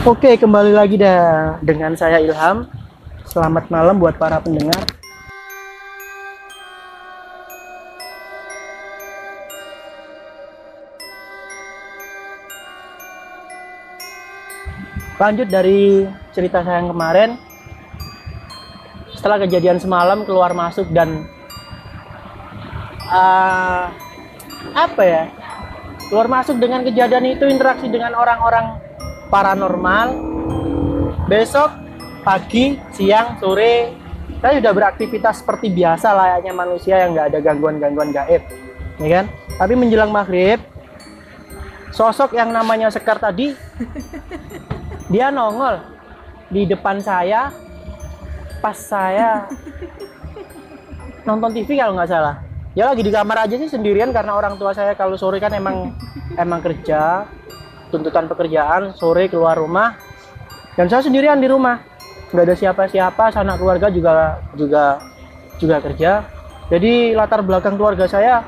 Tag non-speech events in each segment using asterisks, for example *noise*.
Oke, kembali lagi dah dengan saya Ilham. Selamat malam buat para pendengar. Lanjut dari cerita saya yang kemarin. Setelah kejadian semalam keluar masuk dan uh, apa ya? Keluar masuk dengan kejadian itu interaksi dengan orang-orang paranormal. Besok pagi, siang, sore saya sudah beraktivitas seperti biasa layaknya manusia yang nggak ada gangguan-gangguan gaib, ya kan? Tapi menjelang maghrib, sosok yang namanya Sekar tadi *laughs* dia nongol di depan saya pas saya nonton TV kalau nggak salah. Ya lagi di kamar aja sih sendirian karena orang tua saya kalau sore kan emang emang kerja tuntutan pekerjaan sore keluar rumah dan saya sendirian di rumah. Nggak ada siapa-siapa sanak keluarga juga juga juga kerja. Jadi latar belakang keluarga saya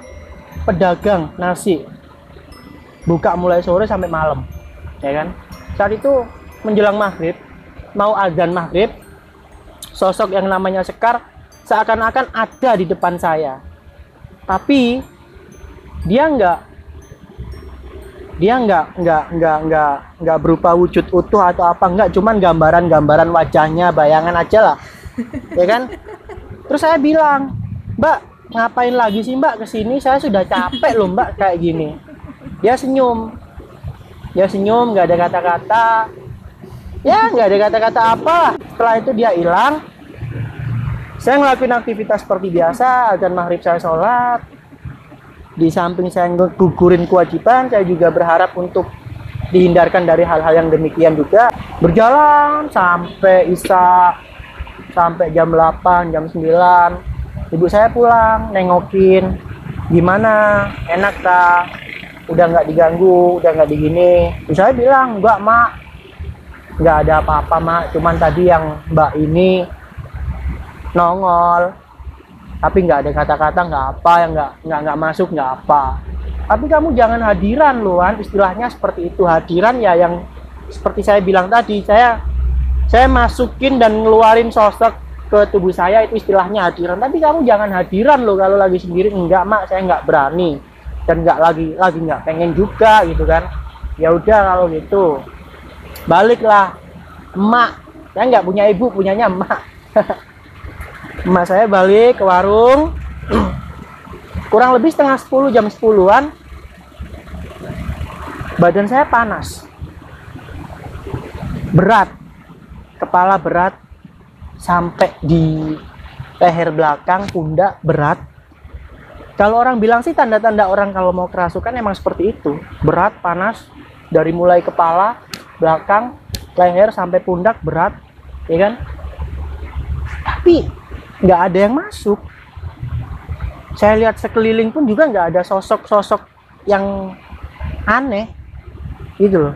pedagang nasi. Buka mulai sore sampai malam ya kan? Saat itu menjelang maghrib mau azan maghrib sosok yang namanya Sekar seakan-akan ada di depan saya. Tapi dia nggak dia nggak nggak nggak nggak nggak berupa wujud utuh atau apa nggak cuman gambaran-gambaran wajahnya bayangan aja lah. *laughs* Ya kan? Terus saya bilang mbak ngapain lagi sih mbak ke sini saya sudah capek loh mbak kayak gini. Dia senyum. Dia senyum nggak ada kata-kata. Ya nggak ada kata-kata apa. Setelah itu dia hilang. Saya ngelakuin aktivitas seperti biasa dan maghrib saya sholat di samping saya gugurin kewajiban saya juga berharap untuk dihindarkan dari hal-hal yang demikian juga. Berjalan sampai isa sampai jam 8 jam 9 ibu saya pulang nengokin. Gimana? Enak tak udah nggak diganggu udah nggak digini. Terus saya bilang enggak mak. Nggak ada apa-apa mak. Cuman tadi yang mbak ini nongol tapi nggak ada kata-kata nggak apa yang nggak nggak nggak masuk nggak apa. Tapi kamu jangan hadiran loh kan istilahnya seperti itu. Hadiran ya yang seperti saya bilang tadi saya saya masukin dan ngeluarin sosok ke tubuh saya itu istilahnya hadiran. Tapi kamu jangan hadiran loh kalau lagi sendiri. Enggak mak saya nggak berani. Dan nggak lagi lagi nggak pengen juga gitu kan. Ya udah kalau gitu. Baliklah. Emak. Saya nggak punya ibu punyanya emak *laughs* emak saya balik ke warung. Kurang lebih setengah 10 jam 10-an badan saya panas. Berat. Kepala berat. Sampai di leher belakang pundak berat. Kalau orang bilang sih tanda-tanda orang kalau mau kerasukan emang seperti itu. Berat panas. Dari mulai kepala belakang leher sampai pundak berat. Ya kan? Tapi nggak ada yang masuk. Saya lihat sekeliling pun juga nggak ada sosok-sosok yang aneh. Gitu loh.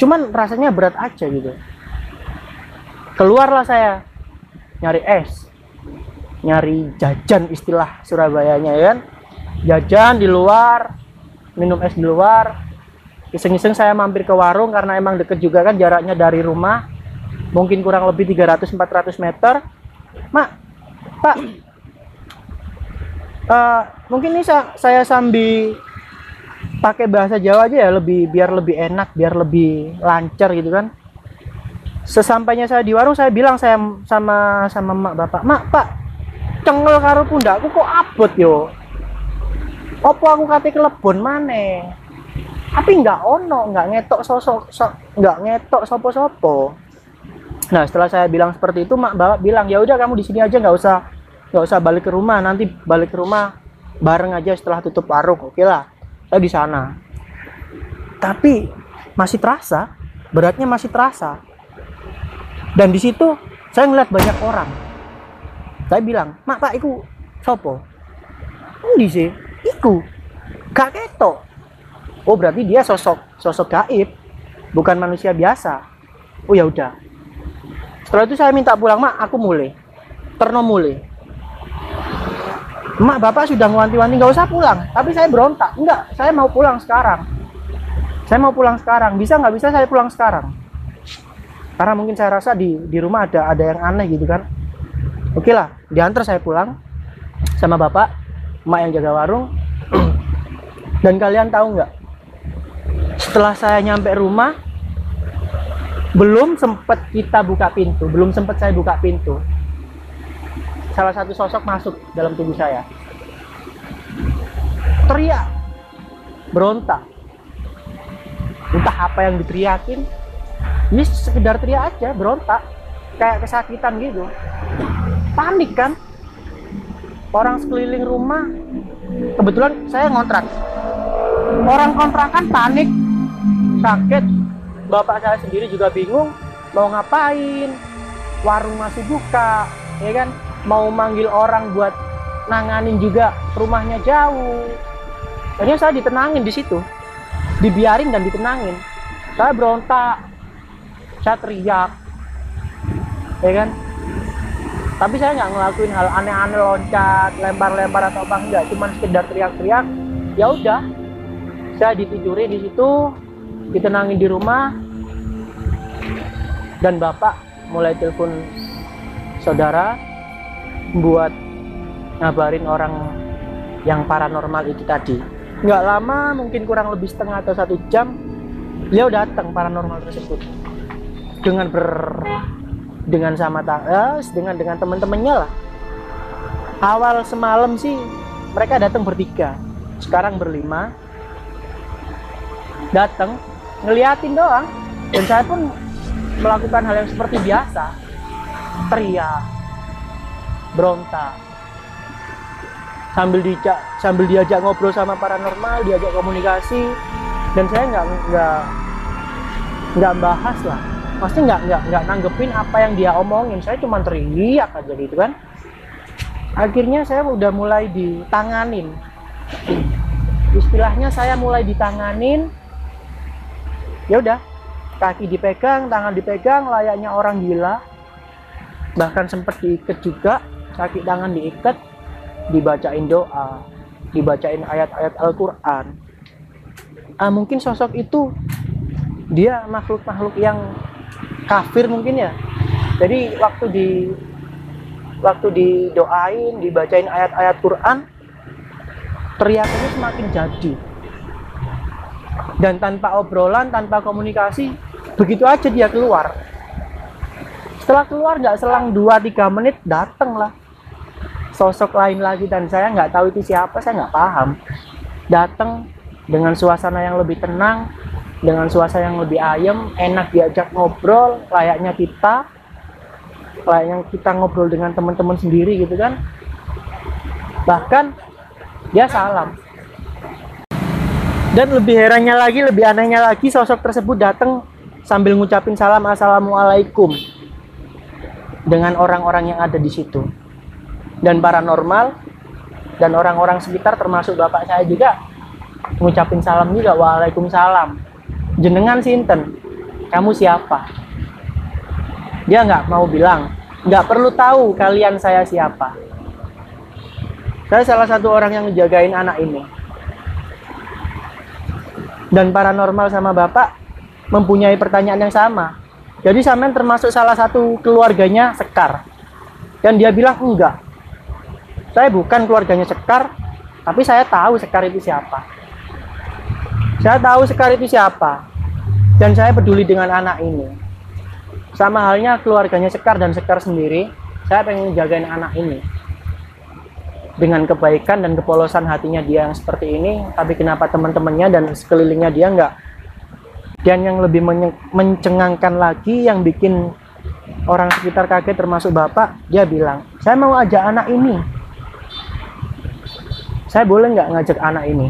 Cuman rasanya berat aja gitu. Keluarlah saya. Nyari es. Nyari jajan istilah Surabayanya ya kan? Jajan di luar minum es di luar. Iseng-iseng saya mampir ke warung karena emang deket juga kan jaraknya dari rumah. Mungkin kurang lebih 300-400 meter. Mak Pak, uh, mungkin ini saya sambil pakai bahasa Jawa aja ya lebih biar lebih enak, biar lebih lancar gitu kan. Sesampainya saya di warung saya bilang saya sama sama mak bapak, mak pak, cengel karo pundakku kok abot yo. Opo aku kate kelebon mana? Tapi nggak ono, nggak ngetok sosok, so, nggak ngetok sopo-sopo. Nah setelah saya bilang seperti itu mak bapak bilang ya udah kamu di sini aja nggak usah nggak usah balik ke rumah. Nanti balik ke rumah bareng aja setelah tutup warung. Oke lah saya di sana. Tapi masih terasa beratnya masih terasa. Dan di situ saya ngeliat banyak orang. Saya bilang mak pak iku sopo? Ini sih? Iku gak ketok. Oh berarti dia sosok sosok gaib bukan manusia biasa. Oh ya udah setelah itu saya minta pulang mak aku mulai. Terno mulai. Mak bapak sudah ngewanti-wanti nggak usah pulang. Tapi saya berontak enggak saya mau pulang sekarang. Saya mau pulang sekarang bisa nggak? Bisa saya pulang sekarang? Karena mungkin saya rasa di di rumah ada ada yang aneh gitu kan. Oke lah diantar saya pulang sama bapak emak yang jaga warung. *clears throat* Dan kalian tahu nggak? Setelah saya nyampe rumah belum sempat kita buka pintu belum sempat saya buka pintu. Salah satu sosok masuk dalam tubuh saya. Teriak berontak. Entah apa yang diteriakin ini sekedar teriak aja berontak. Kayak kesakitan gitu. Panik kan? Orang sekeliling rumah kebetulan saya ngontrak. Orang kontrakan panik sakit bapak saya sendiri juga bingung mau ngapain? Warung masih buka ya kan? Mau manggil orang buat nanganin juga rumahnya jauh. Akhirnya saya ditenangin di situ. Dibiarin dan ditenangin. Saya berontak. Saya teriak. Ya kan? Tapi saya nggak ngelakuin hal aneh-aneh loncat lempar-lempar atau apa enggak cuman sekedar teriak-teriak. Ya udah. Saya ditiduri di situ ditenangin di rumah dan bapak mulai telepon saudara buat ngabarin orang yang paranormal itu tadi. Nggak lama mungkin kurang lebih setengah atau satu jam beliau datang paranormal tersebut. Dengan ber dengan sama ya, dengan dengan teman-temannya lah. Awal semalam sih mereka datang bertiga. Sekarang berlima. Datang ngeliatin doang. Dan saya pun melakukan hal yang seperti biasa. Teriak. Berontak. Sambil dijak sambil diajak ngobrol sama paranormal diajak komunikasi. Dan saya nggak nggak nggak bahas lah. Pasti nggak nggak nggak nanggepin apa yang dia omongin. Saya cuma teriak aja gitu kan. Akhirnya saya udah mulai ditanganin. Istilahnya saya mulai ditanganin ya udah kaki dipegang tangan dipegang layaknya orang gila bahkan sempat diikat juga kaki tangan diikat dibacain doa, dibacain ayat-ayat Al-Quran. Ah, mungkin sosok itu dia makhluk-makhluk yang kafir mungkin ya. Jadi waktu di waktu didoain, dibacain ayat-ayat Quran, teriakannya semakin jadi. Dan tanpa obrolan, tanpa komunikasi, begitu aja dia keluar. Setelah keluar nggak selang 2-3 menit datang lah. Sosok lain lagi dan saya nggak tahu itu siapa saya nggak paham. Datang dengan suasana yang lebih tenang dengan suasana yang lebih ayem enak diajak ngobrol layaknya kita layaknya kita ngobrol dengan teman-teman sendiri gitu kan. Bahkan dia salam dan lebih herannya lagi lebih anehnya lagi sosok tersebut datang sambil ngucapin salam assalamualaikum dengan orang-orang yang ada di situ. Dan paranormal dan orang-orang sekitar termasuk bapak saya juga mengucapin salam juga waalaikumsalam. Jenengan sinten kamu siapa? Dia nggak mau bilang nggak perlu tahu kalian saya siapa. Saya salah satu orang yang ngejagain anak ini dan paranormal sama bapak mempunyai pertanyaan yang sama jadi Samen termasuk salah satu keluarganya Sekar dan dia bilang enggak saya bukan keluarganya Sekar, tapi saya tahu Sekar itu siapa. Saya tahu Sekar itu siapa. Dan saya peduli dengan anak ini. Sama halnya keluarganya Sekar dan Sekar sendiri, saya pengen jagain anak ini. Dengan kebaikan dan kepolosan hatinya dia yang seperti ini, tapi kenapa teman-temannya dan sekelilingnya dia nggak dan yang lebih mencengangkan lagi yang bikin orang sekitar kaget termasuk bapak dia bilang saya mau ajak anak ini. Saya boleh nggak ngajak anak ini?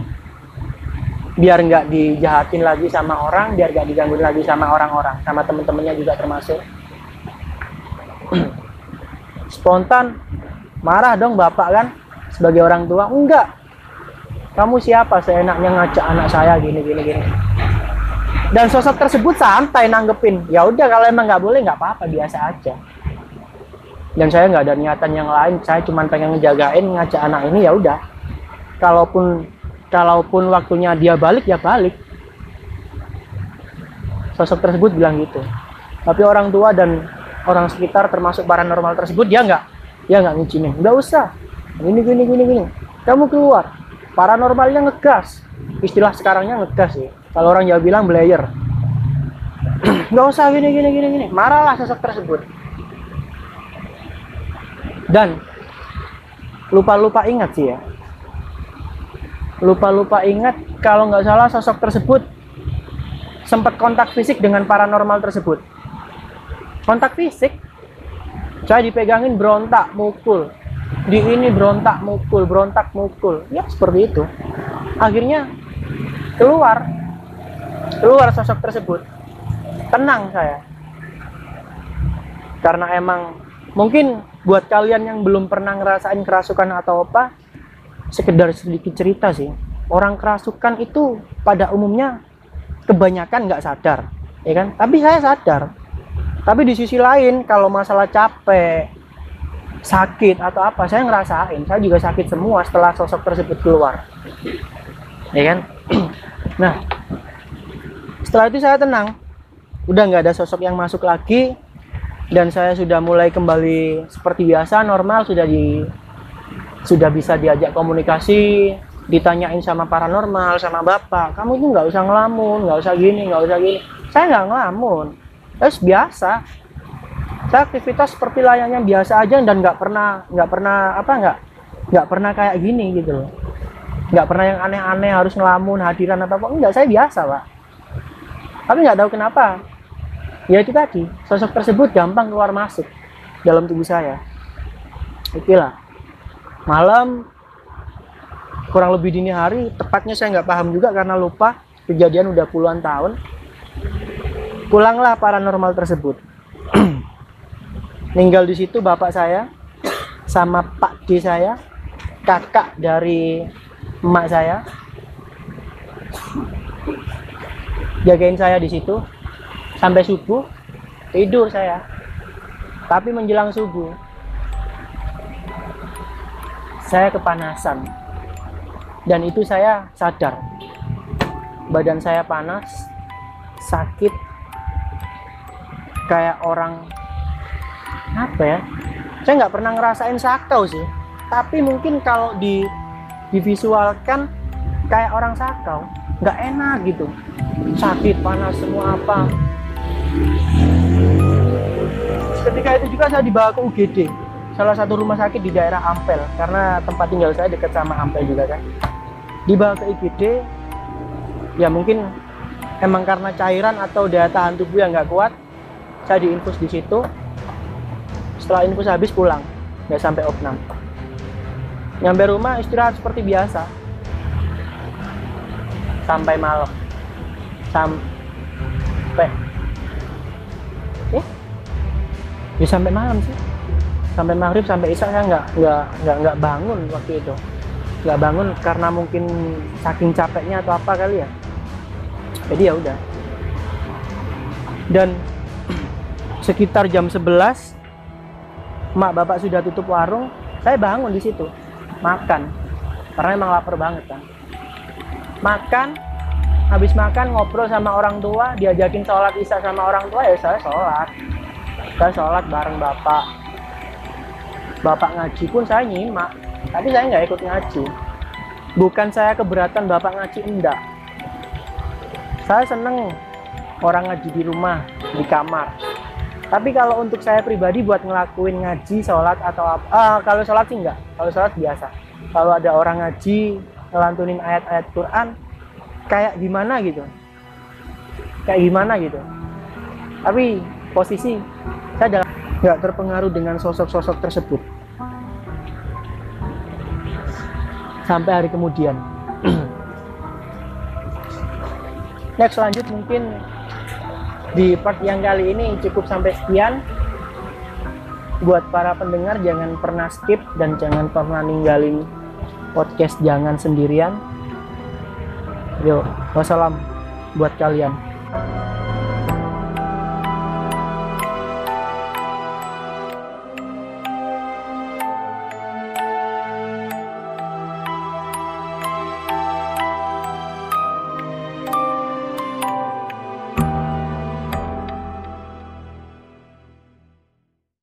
Biar nggak dijahatin lagi sama orang biar nggak digangguin lagi sama orang-orang sama temen-temennya juga termasuk. *clears throat* Spontan marah dong bapak kan sebagai orang tua enggak. Kamu siapa seenaknya ngajak anak saya gini gini gini. Dan sosok tersebut santai nanggepin ya udah kalau emang nggak boleh nggak apa-apa biasa aja. Dan saya nggak ada niatan yang lain saya cuma pengen ngejagain ngajak anak ini ya udah. Kalaupun kalaupun waktunya dia balik ya balik. Sosok tersebut bilang gitu. Tapi orang tua dan orang sekitar termasuk paranormal tersebut dia nggak dia nggak ngizinin. Nggak usah gini gini gini gini. Kamu keluar. Paranormalnya ngegas. Istilah sekarangnya ngegas sih. Kalau orang Jawa bilang belayer. *clears throat* Nggak usah gini gini gini gini. Marahlah sosok tersebut. Dan lupa-lupa ingat sih ya. Lupa-lupa ingat kalau nggak salah sosok tersebut sempat kontak fisik dengan paranormal tersebut. Kontak fisik? Saya dipegangin berontak mukul di ini berontak mukul berontak mukul. Ya seperti itu. Akhirnya keluar keluar sosok tersebut. Tenang saya. Karena emang mungkin buat kalian yang belum pernah ngerasain kerasukan atau apa sekedar sedikit cerita sih. Orang kerasukan itu pada umumnya kebanyakan nggak sadar ya kan? Tapi saya sadar. Tapi di sisi lain kalau masalah capek sakit atau apa saya ngerasain. Saya juga sakit semua setelah sosok tersebut keluar. Ya kan? *clears throat* Nah setelah itu saya tenang. Udah nggak ada sosok yang masuk lagi dan saya sudah mulai kembali seperti biasa normal sudah di sudah bisa diajak komunikasi ditanyain sama paranormal sama bapak kamu itu nggak usah ngelamun nggak usah gini nggak usah gini. Saya nggak ngelamun. Es biasa saya aktivitas seperti layaknya biasa aja dan nggak pernah nggak pernah apa nggak nggak pernah kayak gini gitu loh. Nggak pernah yang aneh-aneh harus ngelamun hadiran atau apa. Enggak saya biasa pak. Tapi nggak tahu kenapa. Ya itu tadi sosok tersebut gampang keluar masuk dalam tubuh saya. Itulah malam kurang lebih dini hari tepatnya saya nggak paham juga karena lupa kejadian udah puluhan tahun. Pulanglah paranormal tersebut Ninggal di situ bapak saya sama Pak D saya kakak dari emak saya. Jagain saya di situ sampai subuh tidur saya. Tapi menjelang subuh saya kepanasan. Dan itu saya sadar. Badan saya panas sakit kayak orang apa ya? Saya nggak pernah ngerasain sakau sih. Tapi mungkin kalau di divisualkan kayak orang sakau nggak enak gitu. Sakit panas semua apa. Ketika itu juga saya dibawa ke UGD salah satu rumah sakit di daerah Ampel karena tempat tinggal saya dekat sama Ampel juga kan. Dibawa ke IGD ya mungkin emang karena cairan atau daya tahan tubuh yang nggak kuat saya diinfus di situ setelah infus habis pulang. Nggak sampai opnam nyampe rumah istirahat seperti biasa. Sampai malam. Sampai. Ya sampai malam sih. Sampai maghrib sampai isya saya nggak nggak nggak nggak bangun waktu itu. Nggak bangun karena mungkin saking capeknya atau apa kali ya. Jadi ya udah. Dan *clears throat* sekitar jam 11 mak bapak sudah tutup warung saya bangun di situ. Makan. Karena emang lapar banget kan makan. Habis makan ngobrol sama orang tua diajakin sholat isya sama orang tua ya saya sholat. Saya sholat bareng bapak. Bapak ngaji pun saya nyimak. Tapi saya nggak ikut ngaji. Bukan saya keberatan bapak ngaji enggak. Saya seneng orang ngaji di rumah di kamar tapi kalau untuk saya pribadi buat ngelakuin ngaji sholat atau apa ah, kalau sholat sih enggak. Kalau sholat biasa. Kalau ada orang ngaji ngelantunin ayat-ayat Quran kayak gimana gitu? Kayak gimana gitu? Tapi posisi saya nggak terpengaruh dengan sosok-sosok tersebut. Sampai hari kemudian. *clears throat* Next lanjut mungkin di part yang kali ini cukup sampai sekian. Buat para pendengar jangan pernah skip dan jangan pernah ninggalin podcast jangan sendirian. Yuk wassalam buat kalian